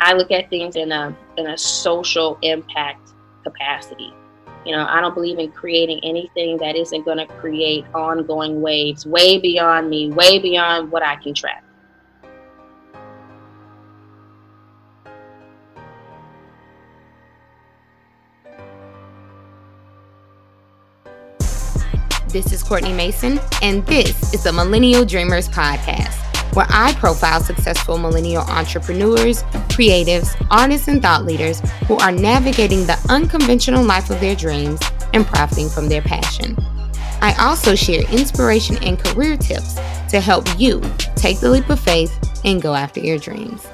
I look at things in a in a social impact capacity. You know, I don't believe in creating anything that isn't going to create ongoing waves way beyond me, way beyond what I can track. This is Courtney Mason, and this is the Millennial Dreamers Podcast, where I profile successful millennial entrepreneurs, creatives, artists, and thought leaders who are navigating the unconventional life of their dreams and profiting from their passion. I also share inspiration and career tips to help you take the leap of faith and go after your dreams.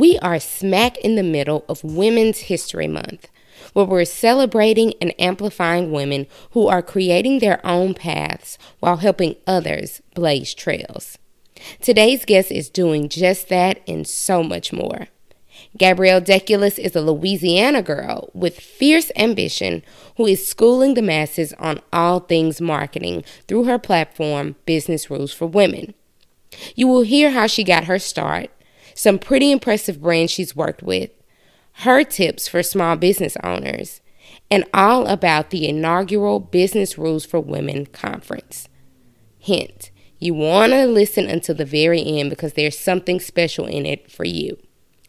We are smack in the middle of Women's History Month, where we're celebrating and amplifying women who are creating their own paths while helping others blaze trails. Today's guest is doing just that and so much more. Gabrielle Deculus is a Louisiana girl with fierce ambition who is schooling the masses on all things marketing through her platform, Business Rules for Women. You will hear how she got her start some pretty impressive brands she's worked with, her tips for small business owners, and all about the inaugural Business Rules for Women conference. Hint, you want to listen until the very end because there's something special in it for you.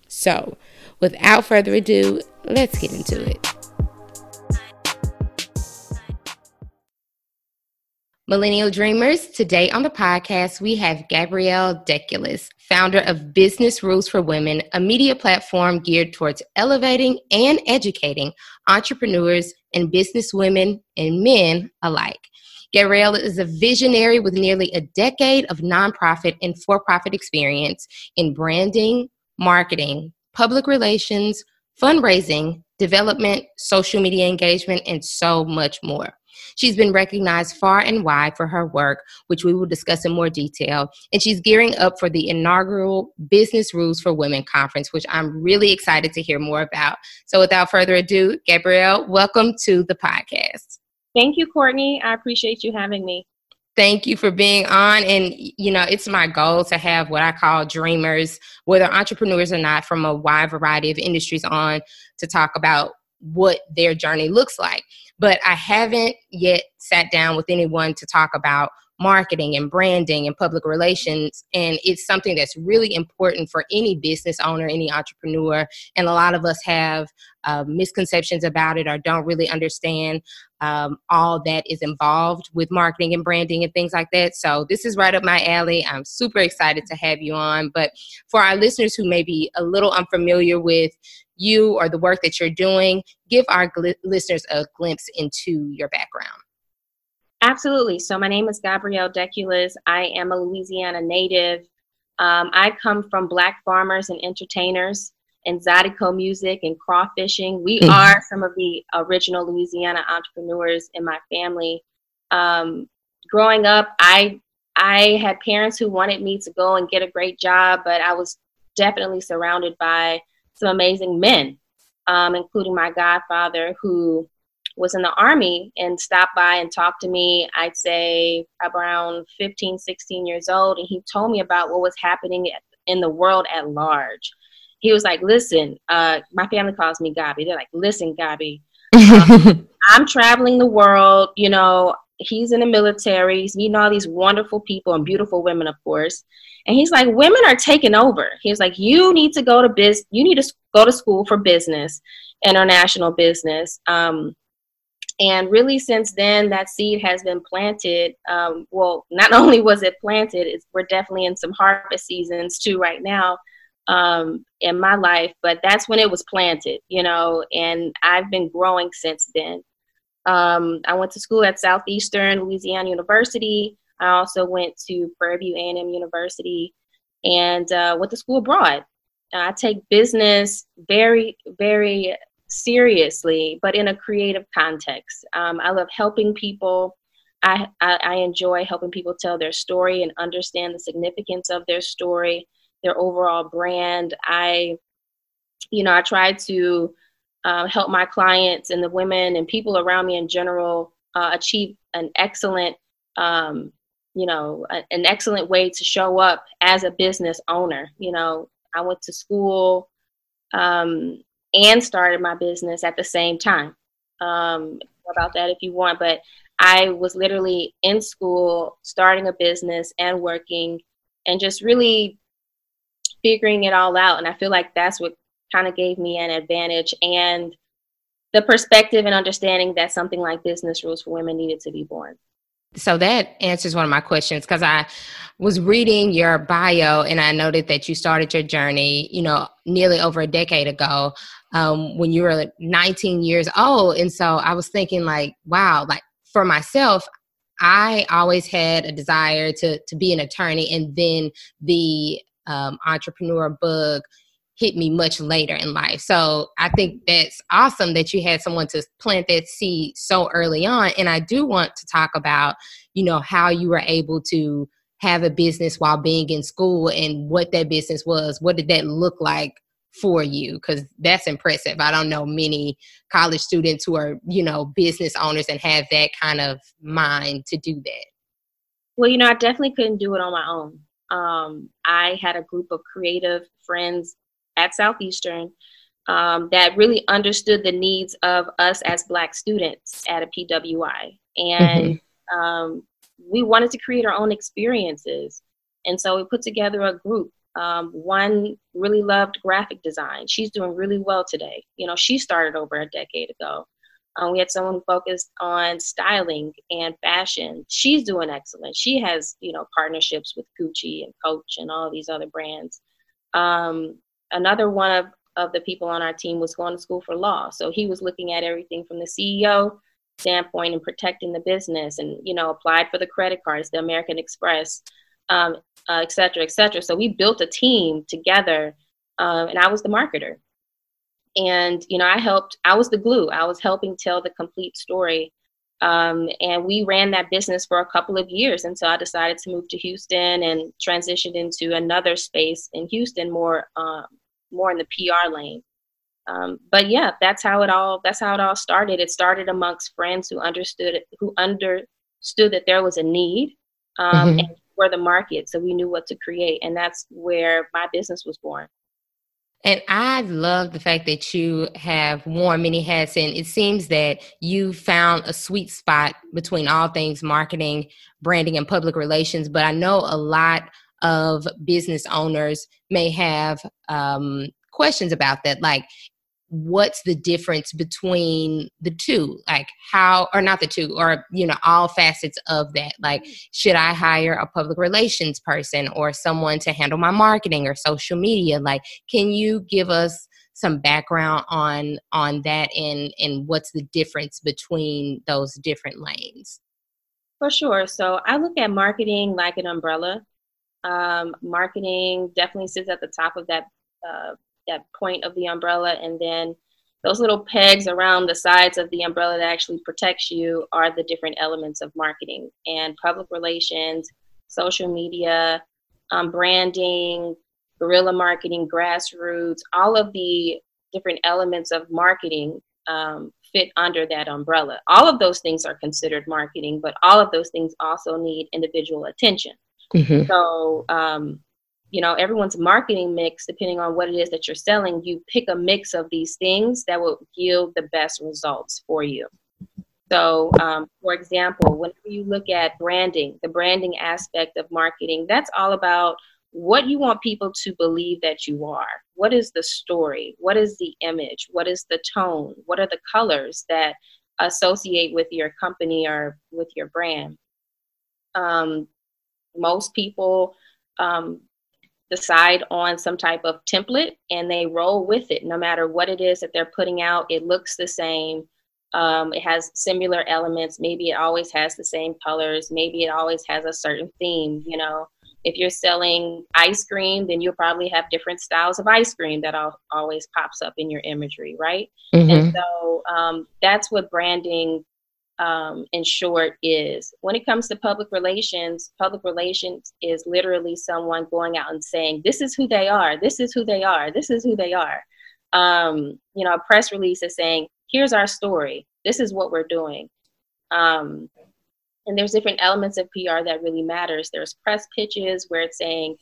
So, without further ado, let's get into it. Millennial Dreamers, today on the podcast, we have Gabrielle Deculus, founder of Business Rules for Women, a media platform geared towards elevating and educating entrepreneurs and business women and men alike. Gabrielle is a visionary with nearly a decade of nonprofit and for profit experience in branding, marketing, public relations, fundraising, development, social media engagement, and so much more. She's been recognized far and wide for her work, which we will discuss in more detail. And she's gearing up for the inaugural Business Rules for Women conference, which I'm really excited to hear more about. So without further ado, Gabrielle, welcome to the podcast. Thank you, Courtney. I appreciate you having me thank you for being on and you know it's my goal to have what i call dreamers whether entrepreneurs or not from a wide variety of industries on to talk about what their journey looks like. But I haven't yet sat down with anyone to talk about marketing and branding and public relations. And it's something that's really important for any business owner, any entrepreneur. And a lot of us have uh, misconceptions about it or don't really understand um, all that is involved with marketing and branding and things like that. So this is right up my alley. I'm super excited to have you on. But for our listeners who may be a little unfamiliar with you or the work that you're doing, give our gl- listeners a glimpse into your background. Absolutely. So, my name is Gabrielle Deculus. I am a Louisiana native. Um, I come from Black farmers and entertainers and Zydeco music and crawfishing. We mm-hmm. are some of the original Louisiana entrepreneurs in my family. Um, growing up, I I had parents who wanted me to go and get a great job, but I was definitely surrounded by some amazing men, um, including my godfather who was in the army and stopped by and talked to me, I'd say around 15, 16 years old. And he told me about what was happening in the world at large. He was like, listen, uh, my family calls me Gabbi. They're like, listen, Gabbi, um, I'm traveling the world. You know, he's in the military. He's meeting all these wonderful people and beautiful women, of course. And he's like, women are taking over. He's like, you need to go to biz. You need to go to school for business, international business. Um, and really, since then, that seed has been planted. Um, well, not only was it planted, we're definitely in some harvest seasons too right now um, in my life. But that's when it was planted, you know. And I've been growing since then. Um, I went to school at Southeastern Louisiana University. I also went to Prairie View A&M University and uh, went to school abroad. I take business very, very seriously, but in a creative context. Um, I love helping people. I, I, I enjoy helping people tell their story and understand the significance of their story, their overall brand. I, you know, I try to uh, help my clients and the women and people around me in general uh, achieve an excellent, um, you know, a, an excellent way to show up as a business owner. You know, I went to school um, and started my business at the same time. Um, about that if you want, but I was literally in school, starting a business and working, and just really figuring it all out. And I feel like that's what kind of gave me an advantage and the perspective and understanding that something like business rules for women needed to be born. So that answers one of my questions because I was reading your bio and I noted that you started your journey, you know, nearly over a decade ago um, when you were 19 years old. And so I was thinking, like, wow, like for myself, I always had a desire to to be an attorney, and then the um, entrepreneur bug hit me much later in life. So I think that's awesome that you had someone to plant that seed so early on. And I do want to talk about, you know, how you were able to have a business while being in school and what that business was. What did that look like for you? Because that's impressive. I don't know many college students who are, you know, business owners and have that kind of mind to do that. Well, you know, I definitely couldn't do it on my own. Um, I had a group of creative friends at Southeastern um, that really understood the needs of us as Black students at a PWI. And mm-hmm. um, we wanted to create our own experiences. And so we put together a group. Um, one really loved graphic design. She's doing really well today. You know, she started over a decade ago. Um, we had someone who focused on styling and fashion. She's doing excellent. She has, you know, partnerships with Gucci and Coach and all these other brands. Um, another one of, of the people on our team was going to school for law. So he was looking at everything from the CEO standpoint and protecting the business and, you know, applied for the credit cards, the American Express, um, uh, et cetera, et cetera. So we built a team together um, and I was the marketer. And, you know, I helped, I was the glue. I was helping tell the complete story um, and we ran that business for a couple of years until I decided to move to Houston and transitioned into another space in Houston, more um, more in the PR lane. Um, but yeah, that's how it all that's how it all started. It started amongst friends who understood it, who understood that there was a need um, mm-hmm. and for the market, so we knew what to create, and that's where my business was born. And I love the fact that you have worn many hats, and it seems that you found a sweet spot between all things marketing, branding, and public relations. But I know a lot of business owners may have um, questions about that. Like, what's the difference between the two? Like how or not the two or you know all facets of that. Like should i hire a public relations person or someone to handle my marketing or social media? Like can you give us some background on on that and and what's the difference between those different lanes? For sure. So i look at marketing like an umbrella um, marketing definitely sits at the top of that uh, that point of the umbrella, and then those little pegs around the sides of the umbrella that actually protects you are the different elements of marketing and public relations, social media, um, branding, guerrilla marketing, grassroots, all of the different elements of marketing um, fit under that umbrella. All of those things are considered marketing, but all of those things also need individual attention. Mm-hmm. So, um, you know, everyone's marketing mix, depending on what it is that you're selling, you pick a mix of these things that will yield the best results for you. So, um, for example, whenever you look at branding, the branding aspect of marketing, that's all about what you want people to believe that you are. What is the story? What is the image? What is the tone? What are the colors that associate with your company or with your brand? Um, most people um, decide on some type of template and they roll with it. No matter what it is that they're putting out it looks the same. Um, it has similar elements. Maybe it always has the same colors. Maybe it always has a certain theme you know. If you're selling ice cream then you'll probably have different styles of ice cream that always pops up in your imagery right? Mm-hmm. and so um, that's what branding um, in short is when it comes to public relations public relations is literally someone going out and saying this is who they are this is who they are this is who they are um, you know a press release is saying here's our story this is what we're doing Um, and there's different elements of PR that really matters. There's press pitches where it's saying,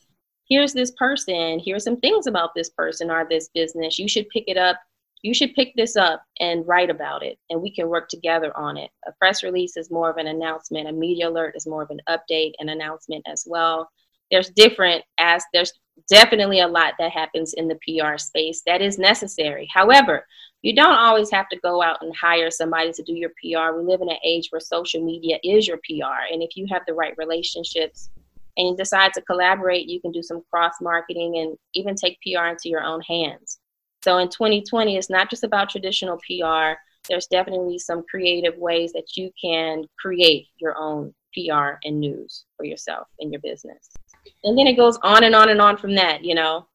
here's this person, here's some things about this person or this business. You should pick it up. You should pick this up and write about it, and we can work together on it. A press release is more of an announcement. A media alert is more of an update and announcement as well. There's different as there's definitely a lot that happens in the PR space that is necessary. However, you don't always have to go out and hire somebody to do your PR. We live in an age where social media is your PR. And if you have the right relationships and you decide to collaborate, you can do some cross marketing and even take PR into your own hands. So in 2020, it's not just about traditional PR. There's definitely some creative ways that you can create your own PR and news for yourself and your business. And then it goes on and on and on from that, you know.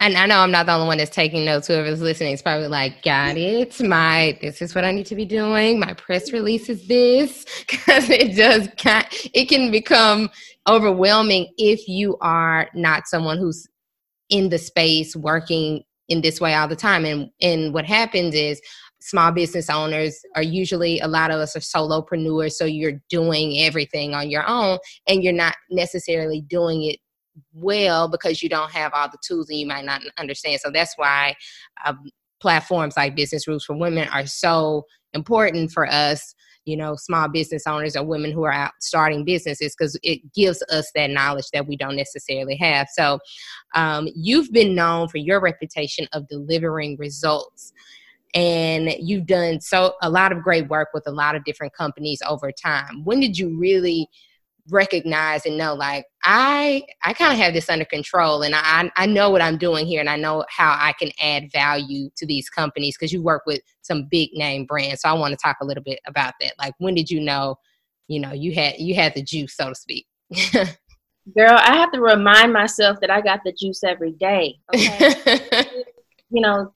And I know I'm not the only one that's taking notes. Whoever's listening is probably like, got mm-hmm. it. My this is what I need to be doing. My press release is this. Cause it does kind it can become overwhelming if you are not someone who's in the space working in this way all the time. And and what happens is small business owners are usually a lot of us are solopreneurs so you're doing everything on your own and you're not necessarily doing it well because you don't have all the tools and you might not understand. So that's why um, platforms like Business Rules for Women are so important for us you know small business owners or women who are out starting businesses because it gives us that knowledge that we don't necessarily have. So um, you've been known for your reputation of delivering results and you've done so a lot of great work with a lot of different companies over time. When did you really recognize and know like i i kind of have this under control and i i know what i'm doing here and i know how i can add value to these companies because you work with some big name brands. So i want to talk a little bit about that. Like when did you know you know you had you had the juice so to speak? Girl i have to remind myself that i got the juice every day okay? You know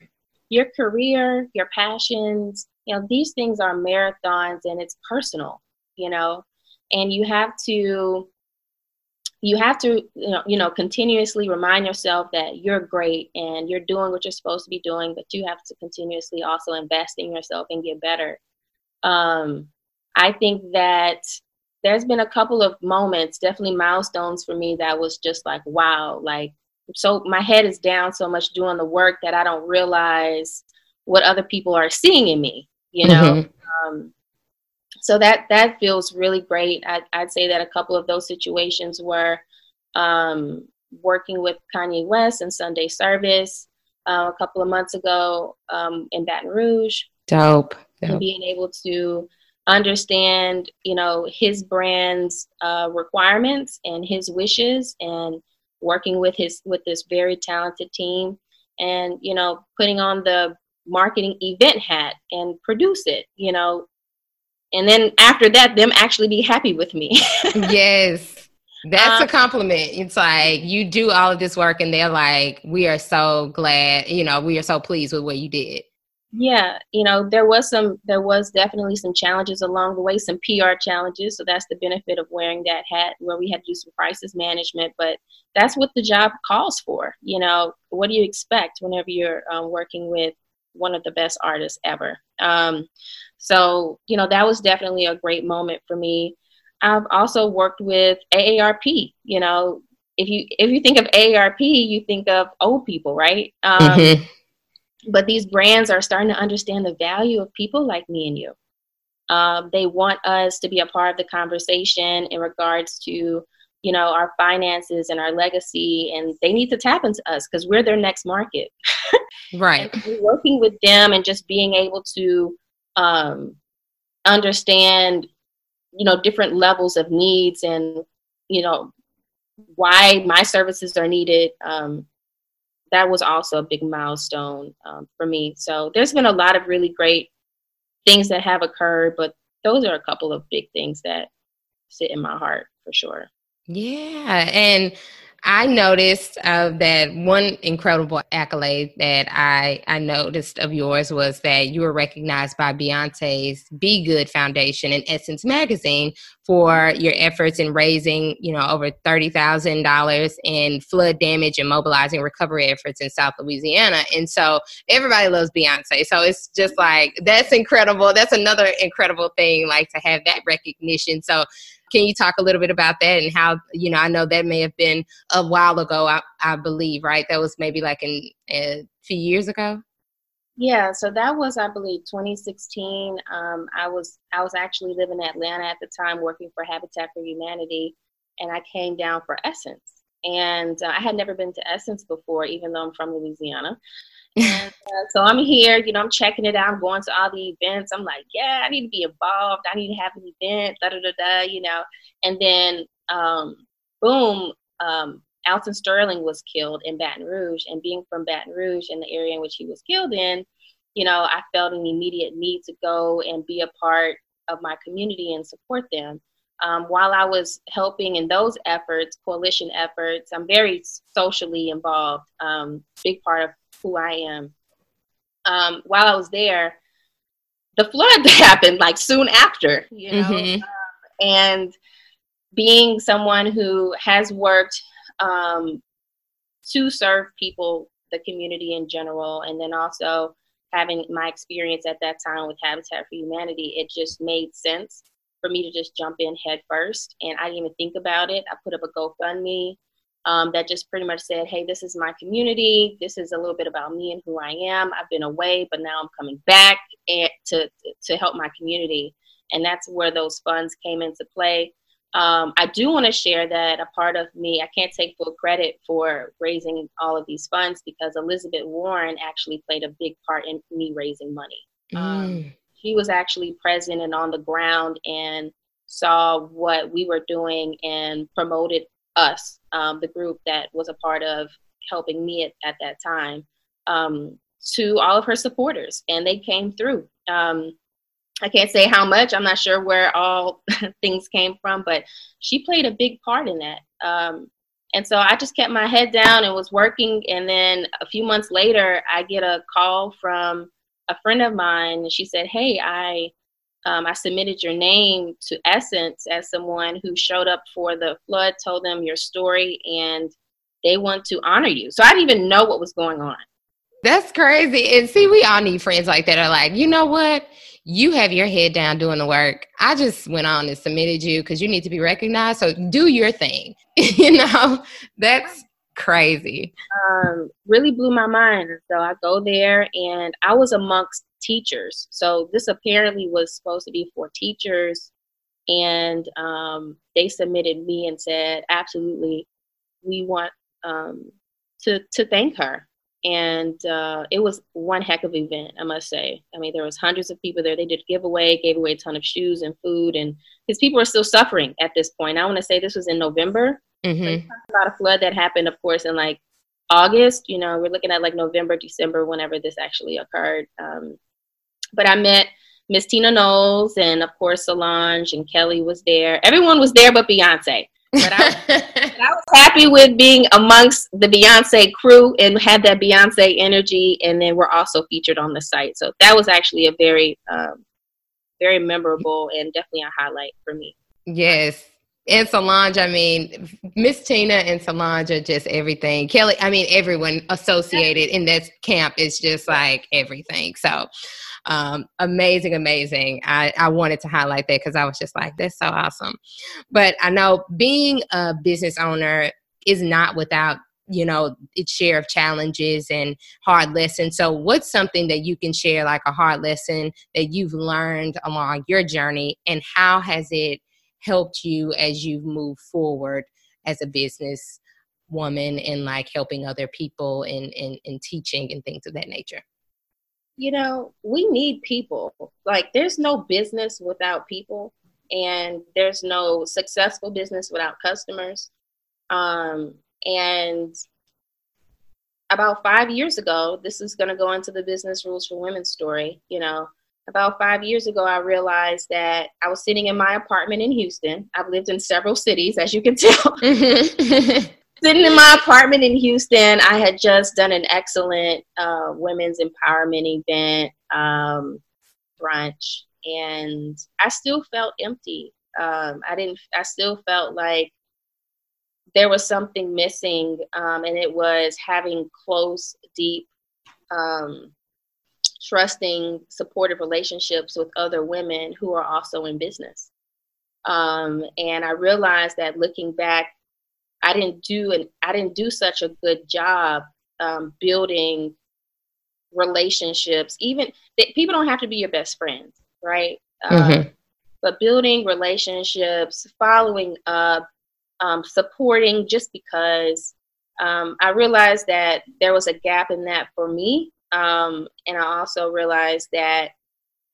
your career your passions you know these things are marathons and it's personal you know and you have to you have to you know, you know continuously remind yourself that you're great and you're doing what you're supposed to be doing but you have to continuously also invest in yourself and get better um, i think that there's been a couple of moments definitely milestones for me that was just like wow like so my head is down so much doing the work that i don't realize what other people are seeing in me you know mm-hmm. um, so that that feels really great. I'd, I'd say that a couple of those situations were um, working with Kanye West and Sunday Service uh, a couple of months ago um, in Baton Rouge. Dope. Dope. And being able to understand, you know, his brand's uh, requirements and his wishes, and working with his with this very talented team, and you know, putting on the marketing event hat and produce it. You know, and then after that them actually be happy with me. Yes. That's um, a compliment. It's like you do all of this work and they're like we are so glad you know we are so pleased with what you did. Yeah you know there was some there was definitely some challenges along the way some pr challenges. So that's the benefit of wearing that hat where we had to do some crisis management. But that's what the job calls for you know. What do you expect whenever you're um, working with one of the best artists ever? Um, so, you know, that was definitely a great moment for me. I've also worked with AARP. You know, if you if you think of AARP, you think of old people, right? Um, mm-hmm. But these brands are starting to understand the value of people like me and you. Um, they want us to be a part of the conversation in regards to you know our finances and our legacy and they need to tap into us because we're their next market right working with them and just being able to um, understand, you know, different levels of needs and, you know, why my services are needed. Um, that was also a big milestone um, for me. So there's been a lot of really great things that have occurred, but those are a couple of big things that sit in my heart for sure. Yeah. And I noticed uh, that one incredible accolade that I, I noticed of yours was that you were recognized by Beyonce's BeyGOOD Foundation and Essence Magazine for your efforts in raising, you know, over $30,000 in flood damage and mobilizing recovery efforts in South Louisiana. And so everybody loves Beyonce. So it's just like, that's incredible. That's another incredible thing, like to have that recognition. So can you talk a little bit about that and how, you know, I know that may have been a while ago, I, I believe, right? That was maybe like in, a few years ago. Yeah, so that was, I believe, 2016. Um, I was I was actually living in Atlanta at the time, working for Habitat for Humanity, and I came down for Essence. And uh, I had never been to Essence before, even though I'm from Louisiana. And uh, so I'm here, you know, I'm checking it out. I'm going to all the events. I'm like, yeah, I need to be involved. I need to have an event, da da da da, you know. And then, um, boom, um, Alton Sterling was killed in Baton Rouge. And being from Baton Rouge and the area in which he was killed in, you know, I felt an immediate need to go and be a part of my community and support them. Um, while I was helping in those efforts, coalition efforts, I'm very socially involved. Um, big part of who I am. Um, while I was there, the flood happened like soon after, you know, mm-hmm. um, and being someone who has worked um, to serve people, the community in general, and then also having my experience at that time with Habitat for Humanity, it just made sense for me to just jump in head first. And I didn't even think about it. I put up a GoFundMe um, that just pretty much said, hey, this is my community. This is a little bit about me and who I am. I've been away, but now I'm coming back and to, to help my community. And that's where those funds came into play. Um, I do want to share that a part of me, I can't take full credit for raising all of these funds because Elizabeth Warren actually played a big part in me raising money. Mm. Um, she was actually present and on the ground and saw what we were doing and promoted us, um, the group that was a part of helping me at, at that time, um, to all of her supporters, and they came through. Um, I can't say how much. I'm not sure where all things came from, but she played a big part in that. Um, and so I just kept my head down and was working. And then a few months later, I get a call from a friend of mine, and she said, "Hey, I um, I submitted your name to Essence as someone who showed up for the flood, told them your story, and they want to honor you. So I didn't even know what was going on. That's crazy. And see, we all need friends like that are like, you know what? You have your head down doing the work. I just went on and submitted you because you need to be recognized. So do your thing. you know, that's crazy. Um, really blew my mind. So I go there and I was amongst teachers. So this apparently was supposed to be for teachers, and um, they submitted me and said, absolutely, we want um, to to thank her. And uh, it was one heck of an event, I must say. I mean, there was hundreds of people there. They did giveaway, gave away a ton of shoes and food, and because people are still suffering at this point. I want to say this was in November. Mm-hmm. about a flood that happened, of course, in like August. You know, we're looking at like November, December, whenever this actually occurred. Um, but I met Miss Tina Knowles and of course Solange and Kelly was there. Everyone was there but Beyonce. But I, I, was happy with being amongst the Beyonce crew and had that Beyonce energy. And then we're also featured on the site. So that was actually a very, um, very memorable and definitely a highlight for me. Yes. And Solange, I mean, Miss Tina and Solange are just everything. Kelly, I mean, everyone associated in this camp is just like everything. So, um, amazing, amazing. I, I wanted to highlight that because I was just like, that's so awesome. But I know being a business owner is not without you know its share of challenges and hard lessons so what's something that you can share like a hard lesson that you've learned along your journey and how has it helped you as you've moved forward as a business woman and like helping other people and, and, and teaching and things of that nature you know, we need people. Like, there's no business without people, and there's no successful business without customers. Um, and about five years ago, this is going to go into the business rules for women story. You know, about five years ago, I realized that I was sitting in my apartment in Houston. I've lived in several cities, as you can tell. sitting in my apartment in Houston. I had just done an excellent uh, women's empowerment event um, brunch, and I still felt empty. Um, I didn't. I still felt like there was something missing, um, and it was having close, deep, um, trusting, supportive relationships with other women who are also in business. Um, and I realized that looking back, I didn't do an I didn't do such a good job um, building relationships. Even people don't have to be your best friends, right? Mm-hmm. Uh, but building relationships, following up, um, supporting, just because um, I realized that there was a gap in that for me, um, and I also realized that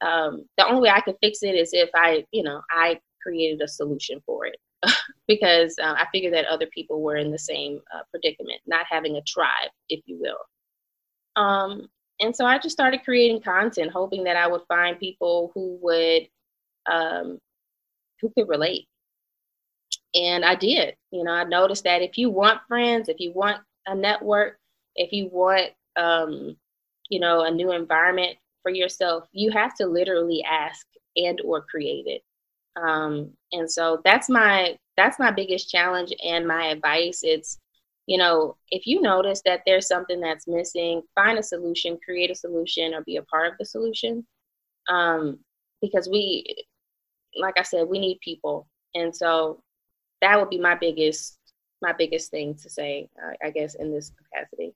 um, the only way I could fix it is if I, you know, I created a solution for it. because uh, I figured that other people were in the same uh, predicament, not having a tribe, if you will. Um, and so I just started creating content, hoping that I would find people who would, um, who could relate. And I did. You know, I noticed that if you want friends, if you want a network, if you want, um, you know, a new environment for yourself, you have to literally ask and or create it. Um, and so that's my that's my biggest challenge and my advice. It's you know, if you notice that there's something that's missing, find a solution, create a solution, or be a part of the solution. Um, because we, like I said, we need people, and so that would be my biggest my biggest thing to say, uh, I guess, in this capacity.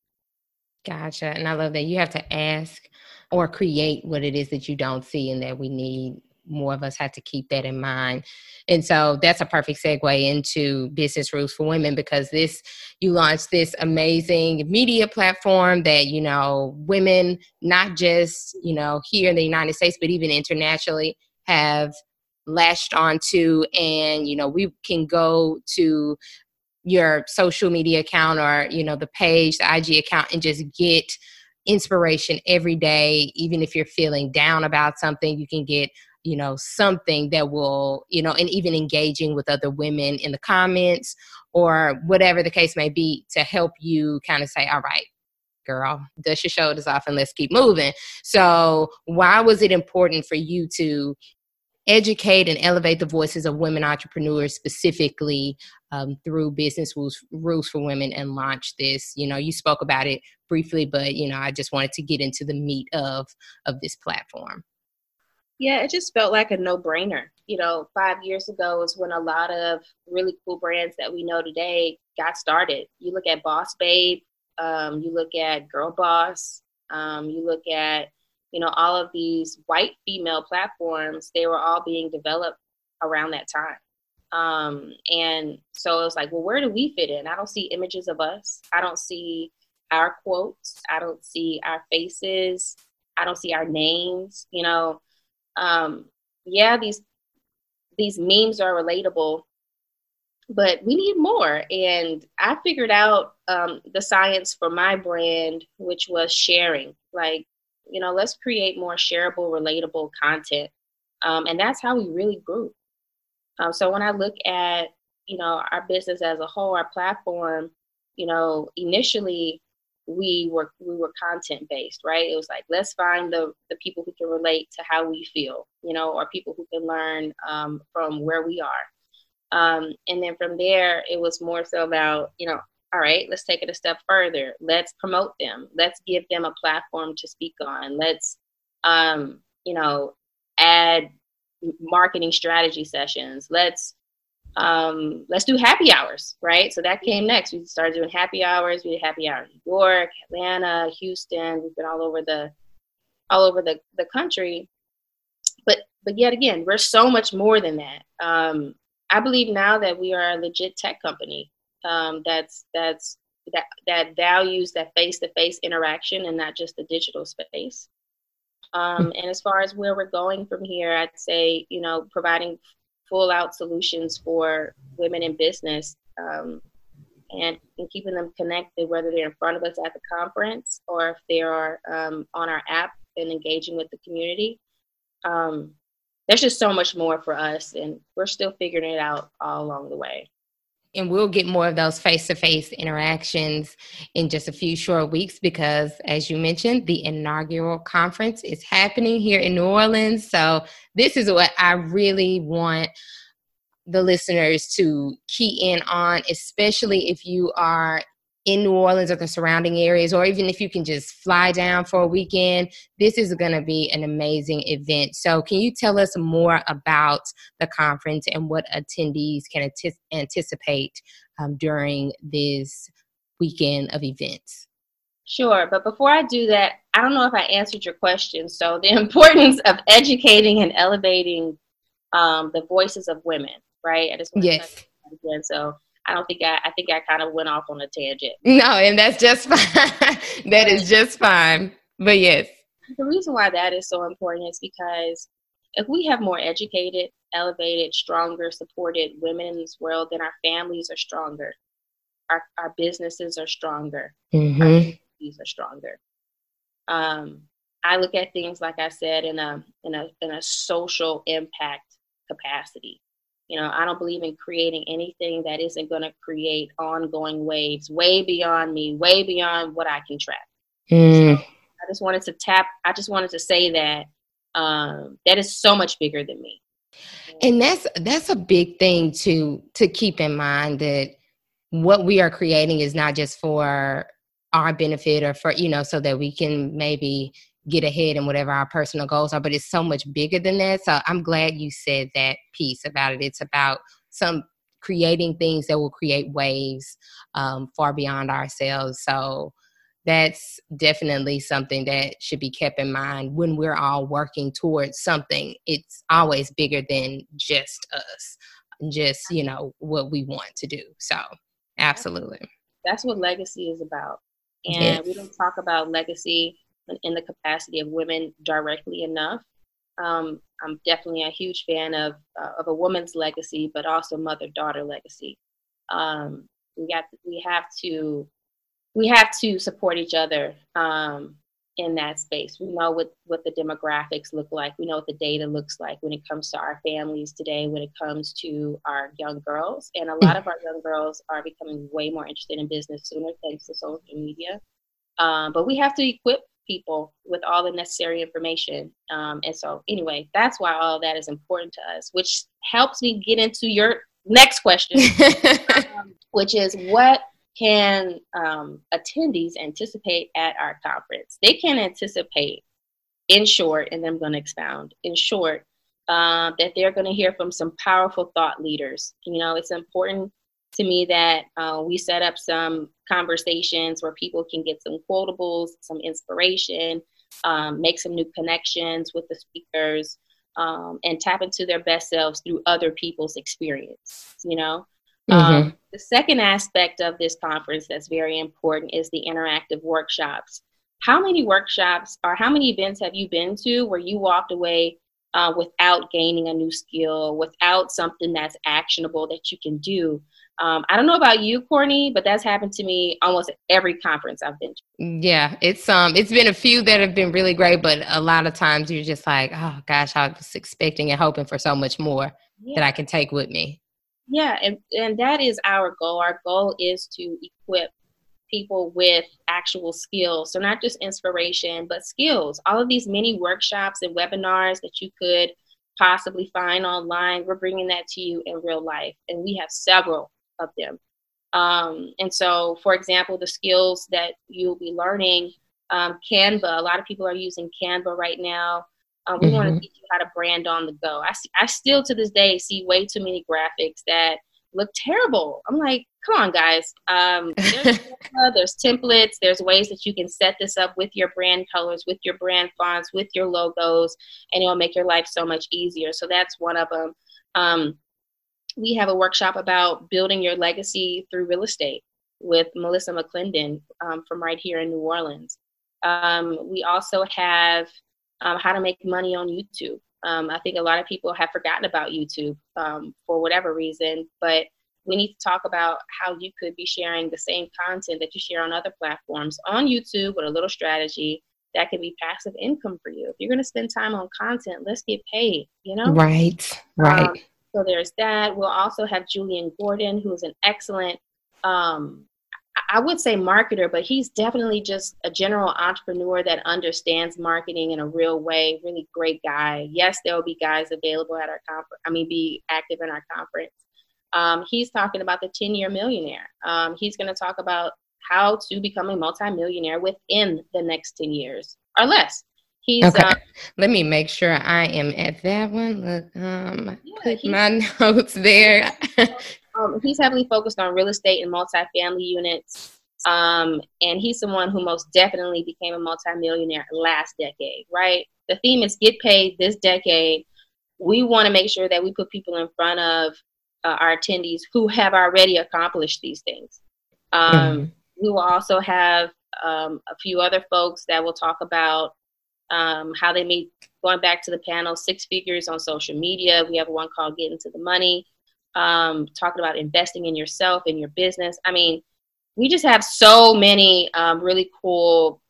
Gotcha. And I love that you have to ask or create what it is that you don't see and that we need more of us have to keep that in mind. And so that's a perfect segue into Business Rules for Women because this, you launched this amazing media platform that, you know, women, not just, you know, here in the United States, but even internationally, have latched onto. And, you know, we can go to your social media account or, you know, the page, the IG account, and just get inspiration every day even if you're feeling down about something you can get you know something that will you know and even engaging with other women in the comments or whatever the case may be to help you kind of say all right girl dust your shoulders off and let's keep moving. So why was it important for you to educate and elevate the voices of women entrepreneurs specifically um, through business rules, rules for women and launch this? You know you spoke about it briefly but you know i just wanted to get into the meat of of this platform yeah, it just felt like a no brainer. You know, five years ago is when a lot of really cool brands that we know today got started. You look at Boss Babe, um, you look at Girl Boss, um, you look at, you know, all of these white female platforms, they were all being developed around that time. Um, and so it was like, well, where do we fit in? I don't see images of us. I don't see our quotes. I don't see our faces. I don't see our names. You know, um, yeah, these these memes are relatable, but we need more. And I figured out um, the science for my brand, which was sharing. Like, you know, let's create more shareable, relatable content, um, and that's how we really grew. Um, so when I look at you know our business as a whole, our platform, you know, initially we were we were content based right? It was like let's find the the people who can relate to how we feel you know or people who can learn um, from where we are. Um, and then from there it was more so about you know all right let's take it a step further. Let's promote them. Let's give them a platform to speak on. Let's um, you know add marketing strategy sessions. Let's um, let's do happy hours, right? So that came next. We started doing happy hours. We did happy hour in New York, Atlanta, Houston. We've been all over the all over the, the country. But but yet again, we're so much more than that. Um, I believe now that we are a legit tech company um, that's that's that that values that face to face interaction and not just the digital space. Um, and as far as where we're going from here, I'd say you know providing full out solutions for women in business um, and, and, keeping them connected, whether they're in front of us at the conference or if they are um, on our app and engaging with the community. Um, there's just so much more for us, and we're still figuring it out all along the way. And we'll get more of those face-to-face interactions in just a few short weeks because as you mentioned the inaugural conference is happening here in new orleans. So this is what i really want the listeners to key in on especially if you are in New Orleans or the surrounding areas, or even if you can just fly down for a weekend, this is going to be an amazing event. So, can you tell us more about the conference and what attendees can anticipate um, during this weekend of events? Sure, but before I do that, I don't know if I answered your question. So, the importance of educating and elevating um, the voices of women, right? I just want yes. to again. So, I don't think I, I think I kind of went off on a tangent. No, and that's just fine. that is just fine. But yes. The reason why that is so important is because if we have more educated, elevated, stronger, supported women in this world, then our families are stronger. Our, our businesses are stronger. Mm-hmm. Our communities are stronger. Um, I look at things like I said in a in a in a social impact capacity. You know, I don't believe in creating anything that isn't going to create ongoing waves way beyond me, way beyond what I can track. Mm. So I just wanted to tap, I just wanted to say that um, that is so much bigger than me. And that's that's a big thing to to keep in mind that what we are creating is not just for our benefit or for you know so that we can maybe get ahead and whatever our personal goals are, but it's so much bigger than that. So I'm glad you said that piece about it. It's about some creating things that will create waves um, far beyond ourselves. So that's definitely something that should be kept in mind when we're all working towards something. It's always bigger than just us, just, you know, what we want to do. So absolutely. That's what legacy is about. And yes. we don't talk about legacy in the capacity of women directly enough. Um, I'm definitely a huge fan of uh, of a woman's legacy, but also mother daughter legacy. Um, we got we have to we have to support each other um, in that space. We know what what the demographics look like. We know what the data looks like when it comes to our families today. When it comes to our young girls, and a lot of our young girls are becoming way more interested in business sooner thanks to social media. Um, but we have to equip people with all the necessary information. Um, and so, anyway, that's why all that is important to us, which helps me get into your next question, um, which is what can um, attendees anticipate at our conference? They can anticipate, in short, and I'm going to expound, in short, uh, that they're going to hear from some powerful thought leaders. You know, it's important to me that uh, we set up some conversations where people can get some quotables, some inspiration, um, make some new connections with the speakers, um, and tap into their best selves through other people's experience. You know, mm-hmm. um, the second aspect of this conference that's very important is the interactive workshops. How many workshops or how many events have you been to where you walked away uh, without gaining a new skill, without something that's actionable that you can do? Um, I don't know about you, Courtney, but that's happened to me almost every conference I've been to. Yeah, it's um, it's been a few that have been really great, but a lot of times you're just like, oh gosh, I was expecting and hoping for so much more yeah. that I can take with me. Yeah, and and that is our goal. Our goal is to equip people with actual skills. So not just inspiration, but skills. All of these mini workshops and webinars that you could possibly find online, we're bringing that to you in real life, and we have several of them. Um, and so, for example, the skills that you'll be learning, um, Canva, a lot of people are using Canva right now. Um, we mm-hmm. want to teach you how to brand on the go. I, see, I still to this day see way too many graphics that look terrible. I'm like, come on, guys. Um, there's, there's templates, there's ways that you can set this up with your brand colors, with your brand fonts, with your logos, and it'll make your life so much easier. So that's one of them. Um, we have a workshop about building your legacy through real estate with Melissa McClendon um, from right here in New Orleans. Um, we also have um, how to make money on YouTube. Um, I think a lot of people have forgotten about YouTube um, for whatever reason, but we need to talk about how you could be sharing the same content that you share on other platforms on YouTube with a little strategy that can be passive income for you. If you're going to spend time on content, let's get paid, you know? Right, right. So there's that. We'll also have Julian Gordon, who's an excellent, um, I would say marketer, but he's definitely just a general entrepreneur that understands marketing in a real way. Really great guy. Yes, there will be guys available at our conference. I mean, be active in our conference. Um, he's talking about the 10 year millionaire. Um, he's going to talk about how to become a multimillionaire within the next 10 years or less. He's, okay. Um, Let me make sure I am at that one. Look, um, yeah, put my notes there. um, he's heavily focused on real estate and multifamily units. Um, and he's someone who most definitely became a multimillionaire last decade, right? The theme is get paid this decade. We want to make sure that we put people in front of uh, our attendees who have already accomplished these things. Um, mm-hmm. We will also have um, a few other folks that will talk about um, how they made, going back to the panel, six figures on social media. We have one called Get Into the Money, um, talking about investing in yourself, in your business. I mean, we just have so many um, really cool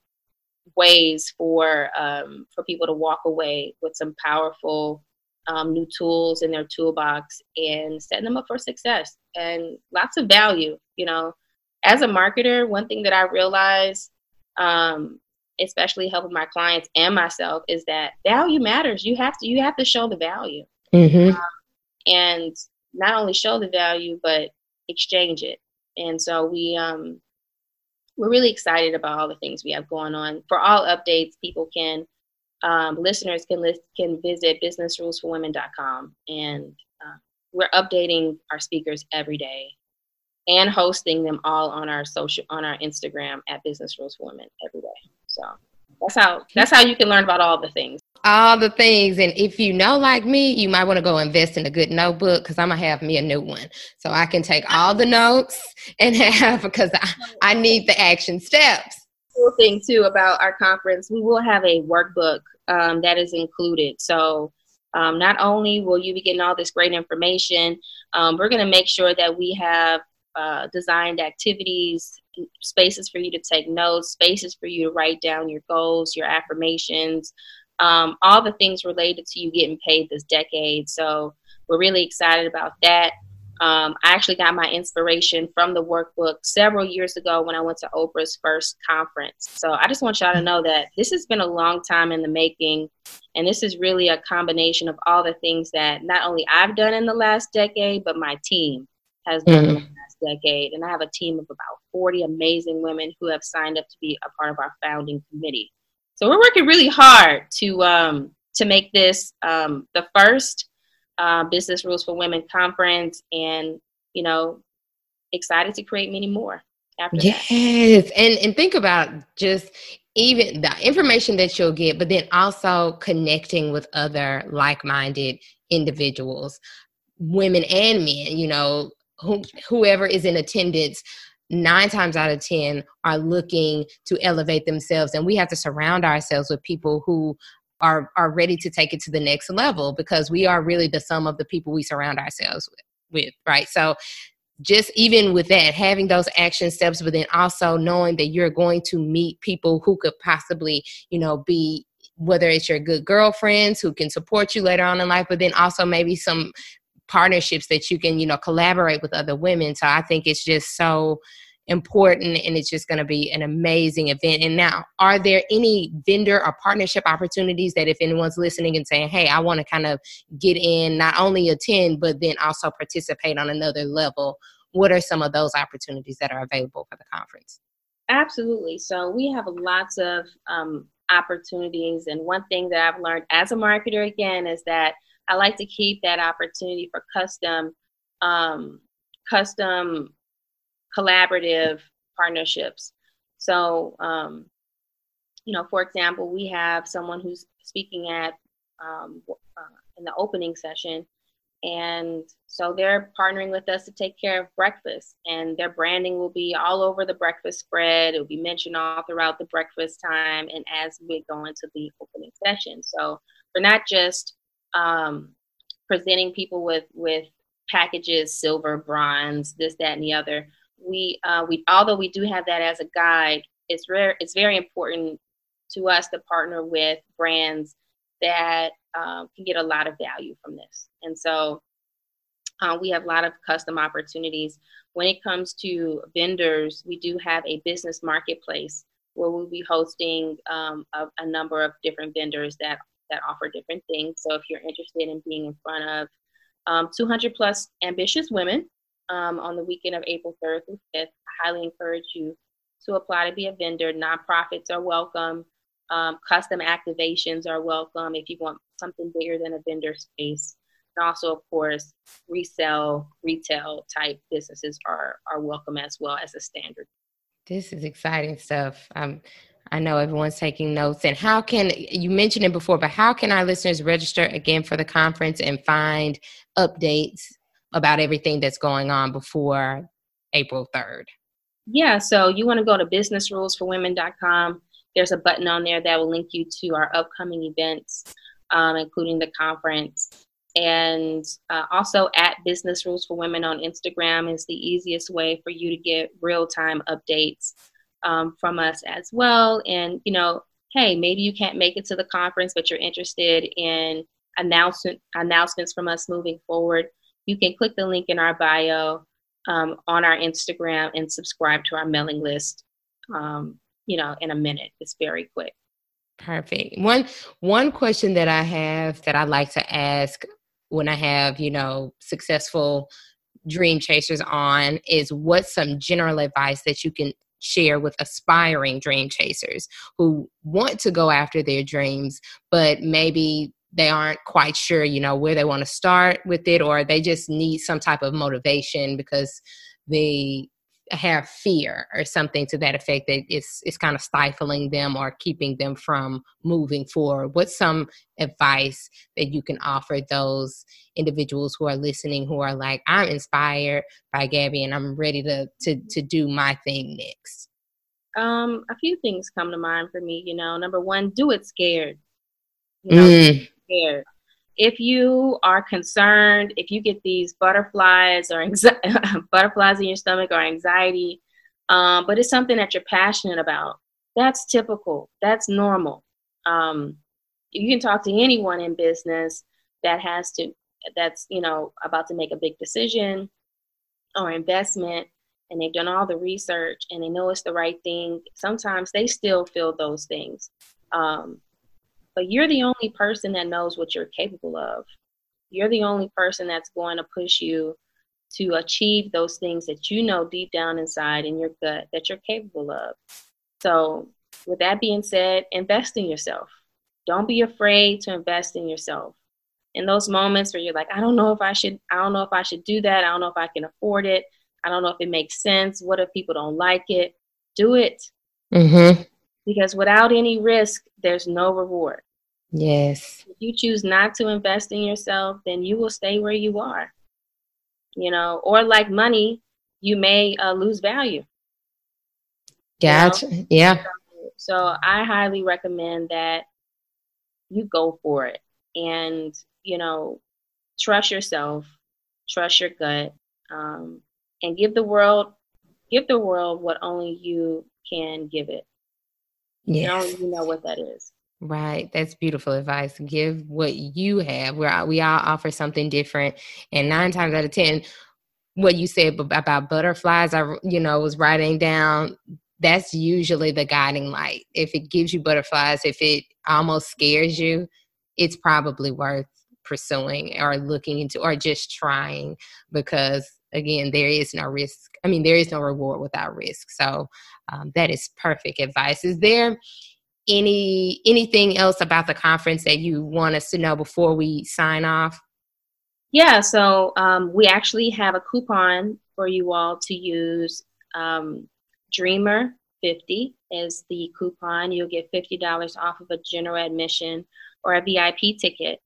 ways for um, for people to walk away with some powerful um, new tools in their toolbox and setting them up for success and lots of value. You know, as a marketer, one thing that I realized um, especially helping my clients and myself, is that value matters. You have to you have to show the value, mm-hmm. um, and not only show the value but exchange it. And so we um, we're really excited about all the things we have going on. For all updates, people can um, listeners can list, can visit businessrulesforwomen.com and uh, we're updating our speakers every day and hosting them all on our social on our Instagram at Business Rules for Women every day. So that's how that's how you can learn about all the things. All the things, and if you know like me, you might want to go invest in a good notebook because I'm gonna have me a new one so I can take all the notes and have because I, I need the action steps. Cool thing too about our conference, we will have a workbook um, that is included. So um, not only will you be getting all this great information, um, we're going to make sure that we have uh, designed activities, spaces for you to take notes, spaces for you to write down your goals, your affirmations, um, all the things related to you getting paid this decade. So we're really excited about that. Um, I actually got my inspiration from the workbook several years ago when I went to Oprah's first conference. So I just want y'all to know that this has been a long time in the making. And this is really a combination of all the things that not only I've done in the last decade, but my team has done mm-hmm. in the last decade. And I have a team of about 40 amazing women who have signed up to be a part of our founding committee. So we're working really hard to um, to make this um, the first uh, Business Rules for Women conference, and you know, excited to create many more. After yes, that. and and think about just even the information that you'll get, but then also connecting with other like-minded individuals, women and men. You know, who, whoever is in attendance nine times out of ten are looking to elevate themselves. And we have to surround ourselves with people who are are ready to take it to the next level because we are really the sum of the people we surround ourselves with, with right? So just even with that having those action steps but then also knowing that you're going to meet people who could possibly you know be whether it's your good girlfriends who can support you later on in life but then also maybe some partnerships that you can you know collaborate with other women so i think it's just so important and it's just going to be an amazing event. And now, are there any vendor or partnership opportunities that if anyone's listening and saying, hey, I want to kind of get in, not only attend, but then also participate on another level? What are some of those opportunities that are available for the conference? Absolutely. So we have lots of um, opportunities. And one thing that I've learned as a marketer again is that I like to keep that opportunity for custom um, custom collaborative partnerships. So, um, you know, for example, we have someone who's speaking at um, uh, in the opening session, and so they're partnering with us to take care of breakfast, and their branding will be all over the breakfast spread. It will be mentioned all throughout the breakfast time, and as we go into the opening session. So we're not just um, presenting people with with packages, silver, bronze, this, that, and the other we uh, we although we do have that as a guide, it's rare. It's very important to us to partner with brands that um, can get a lot of value from this. And so Uh, we have a lot of custom opportunities. When it comes to vendors, we do have a business marketplace where we'll be hosting um, a, a, number of different vendors that, that offer different things. So if you're interested in being in front of um, 200 plus ambitious women um, on the weekend of April 3rd through 5th, I highly encourage you to apply to be a vendor. Nonprofits are welcome. Um, custom activations are welcome if you want something bigger than a vendor space. And also, of course, resell, retail type businesses are, are welcome as well as a standard. This is exciting stuff. Um, I know everyone's taking notes. And how can you mentioned it before, but how can our listeners register again for the conference and find updates about everything that's going on before April 3rd? Yeah, so you want to go to businessrulesforwomen.com. There's a button on there that will link you to our upcoming events, um, including the conference. And uh, also at Business Rules for Women on Instagram is the easiest way for you to get real time updates um, from us as well. And, you know, hey, maybe you can't make it to the conference, but you're interested in announcement, announcements from us moving forward. You can click the link in our bio um, on our Instagram and subscribe to our mailing list. Um, you know, in a minute. It's very quick. Perfect. One one question that I have that I like to ask when I have, you know, successful dream chasers on is what's some general advice that you can share with aspiring dream chasers who want to go after their dreams, but maybe they aren't quite sure, you know, where they want to start with it, or they just need some type of motivation because they have fear or something to that effect that it's it's kind of stifling them or keeping them from moving forward. What's some advice that you can offer those individuals who are listening who are like i'm inspired by Gabbi and i'm ready to to to do my thing next um a few things come to mind for me you know. Number one do it scared. You know mm. scared if you are concerned, if you get these butterflies or anxiety, butterflies in your stomach or anxiety, um, but it's something that you're passionate about, that's typical. That's normal. Um, you can talk to anyone in business that has to, that's you know about to make a big decision or investment, and they've done all the research and they know it's the right thing. Sometimes they still feel those things. Um, but you're the only person that knows what you're capable of. You're the only person that's going to push you to achieve those things that you know deep down inside in your gut that you're capable of. So, with that being said, invest in yourself. Don't be afraid to invest in yourself. In those moments where you're like, I don't know if I should, I don't know if I should do that. I don't know if I can afford it. I don't know if it makes sense. What if people don't like it? Do it. Mm-hmm because without any risk, there's no reward. Yes. If you choose not to invest in yourself, then you will stay where you are. You know, or like money, you may uh, lose value. Gotcha. You know? Yeah. So I highly recommend that you go for it and, you know, trust yourself, trust your gut, um, and give the world give the world what only you can give it. Yes. You know, you know what that is. Right. That's beautiful advice. Give what you have. Where we all offer something different. And nine times out of 10, what you said about butterflies, I, you know, was writing down that's usually the guiding light. If it gives you butterflies, if it almost scares you, it's probably worth pursuing or looking into or just trying because again there is no risk i mean there is no reward without risk. So um, that is perfect advice. Is there any anything else about the conference that you want us to know before we sign off? Yeah so um, we actually have a coupon for you all to use. Um, dreamer 50 is the coupon. You'll get $50 off of a general admission or a vip ticket.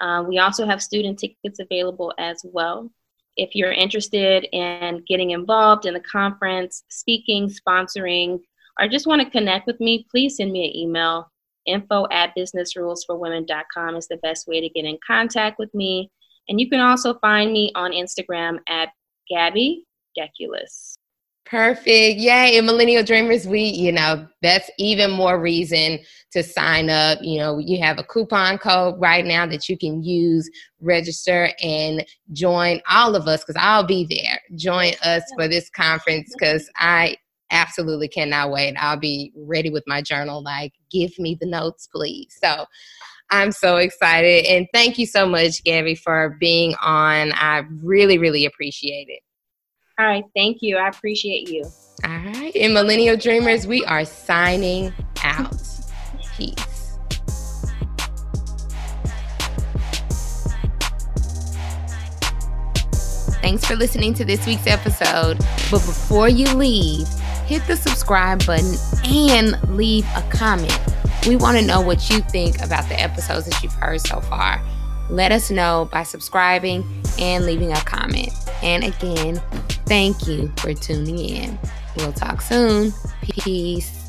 Uh, we also have student tickets available as well if you're interested in getting involved in the conference, speaking, sponsoring, or just want to connect with me, please send me an email. Info at businessrulesforwomen.com is the best way to get in contact with me. And you can also find me on Instagram at Gabbi Deculus. Perfect. Yay. And Millennial Dreamers, we, you know, that's even more reason to sign up. You know, you have a coupon code right now that you can use, register, and join all of us because I'll be there. Join us for this conference because I absolutely cannot wait. I'll be ready with my journal, like, give me the notes, please. So I'm so excited. And thank you so much, Gabbi, for being on. I really, really appreciate it. All right. Thank you. I appreciate you. All right. And Millennial Dreamers, we are signing out. Peace. Thanks for listening to this week's episode. But before you leave, hit the subscribe button and leave a comment. We want to know what you think about the episodes that you've heard so far. Let us know by subscribing and leaving a comment. And again, thank you for tuning in. We'll talk soon. Peace.